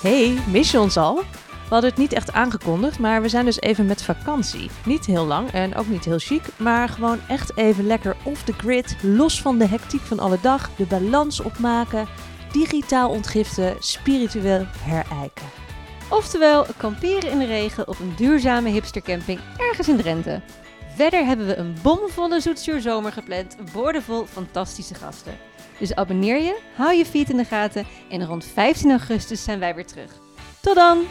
Hey, mis je ons al? We hadden het niet echt aangekondigd, maar we zijn dus even met vakantie. Niet heel lang en ook niet heel chic, maar gewoon echt even lekker off the grid, los van de hectiek van alle dag, de balans opmaken, digitaal ontgiften, spiritueel herijken. Oftewel, kamperen in de regen op een duurzame hipstercamping ergens in Drenthe. Verder hebben we een bomvolle zoetzuur zomer gepland, boordevol fantastische gasten. Dus abonneer je, hou je feed in de gaten en rond 15 augustus zijn wij weer terug. Tot dan!